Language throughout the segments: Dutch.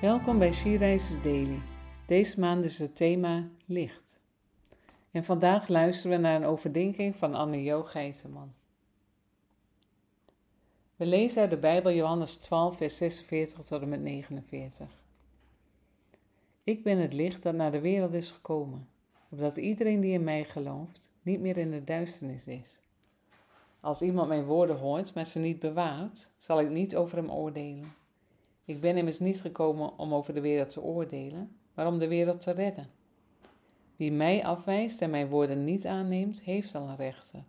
Welkom bij Sierreizers Daily. Deze maand is het thema licht. En vandaag luisteren we naar een overdenking van Anne-Jo Geiteman. We lezen uit de Bijbel Johannes 12, vers 46 tot en met 49. Ik ben het licht dat naar de wereld is gekomen, opdat iedereen die in mij gelooft niet meer in de duisternis is. Als iemand mijn woorden hoort, maar ze niet bewaart, zal ik niet over hem oordelen. Ik ben immers niet gekomen om over de wereld te oordelen, maar om de wereld te redden. Wie mij afwijst en mijn woorden niet aanneemt, heeft al een rechter.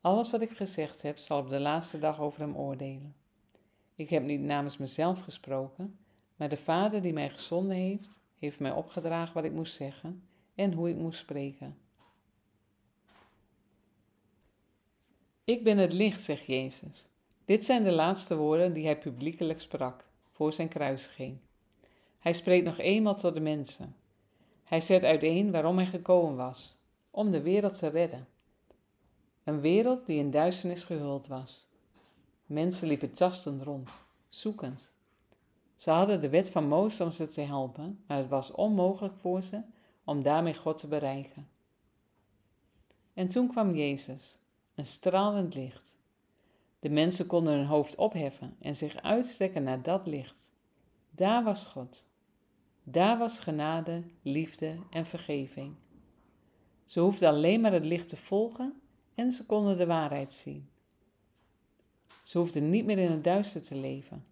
Alles wat ik gezegd heb, zal op de laatste dag over hem oordelen. Ik heb niet namens mezelf gesproken, maar de Vader die mij gezonden heeft, heeft mij opgedragen wat ik moest zeggen en hoe ik moest spreken. Ik ben het licht, zegt Jezus. Dit zijn de laatste woorden die hij publiekelijk sprak voor zijn kruisiging. Hij spreekt nog eenmaal tot de mensen. Hij zet uiteen waarom hij gekomen was: om de wereld te redden. Een wereld die in duisternis gehuld was. Mensen liepen tastend rond, zoekend. Ze hadden de wet van Mozes om ze te helpen, maar het was onmogelijk voor ze om daarmee God te bereiken. En toen kwam Jezus, een stralend licht. De mensen konden hun hoofd opheffen en zich uitstrekken naar dat licht. Daar was God. Daar was genade, liefde en vergeving. Ze hoefden alleen maar het licht te volgen en ze konden de waarheid zien. Ze hoefden niet meer in het duister te leven,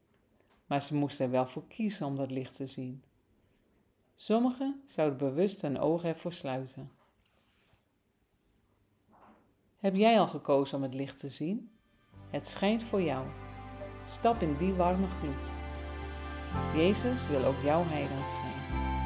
maar ze moesten er wel voor kiezen om dat licht te zien. Sommigen zouden bewust hun ogen ervoor sluiten. Heb jij al gekozen om het licht te zien? Het schijnt voor jou. Stap in die warme gloed. Jezus wil ook jouw heiland zijn.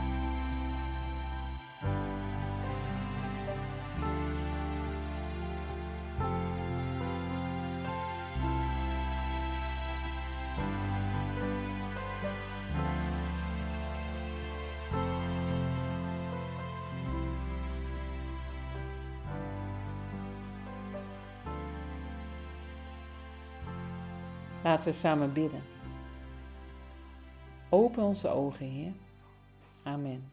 Laten we samen bidden. Open onze ogen, Heer. Amen.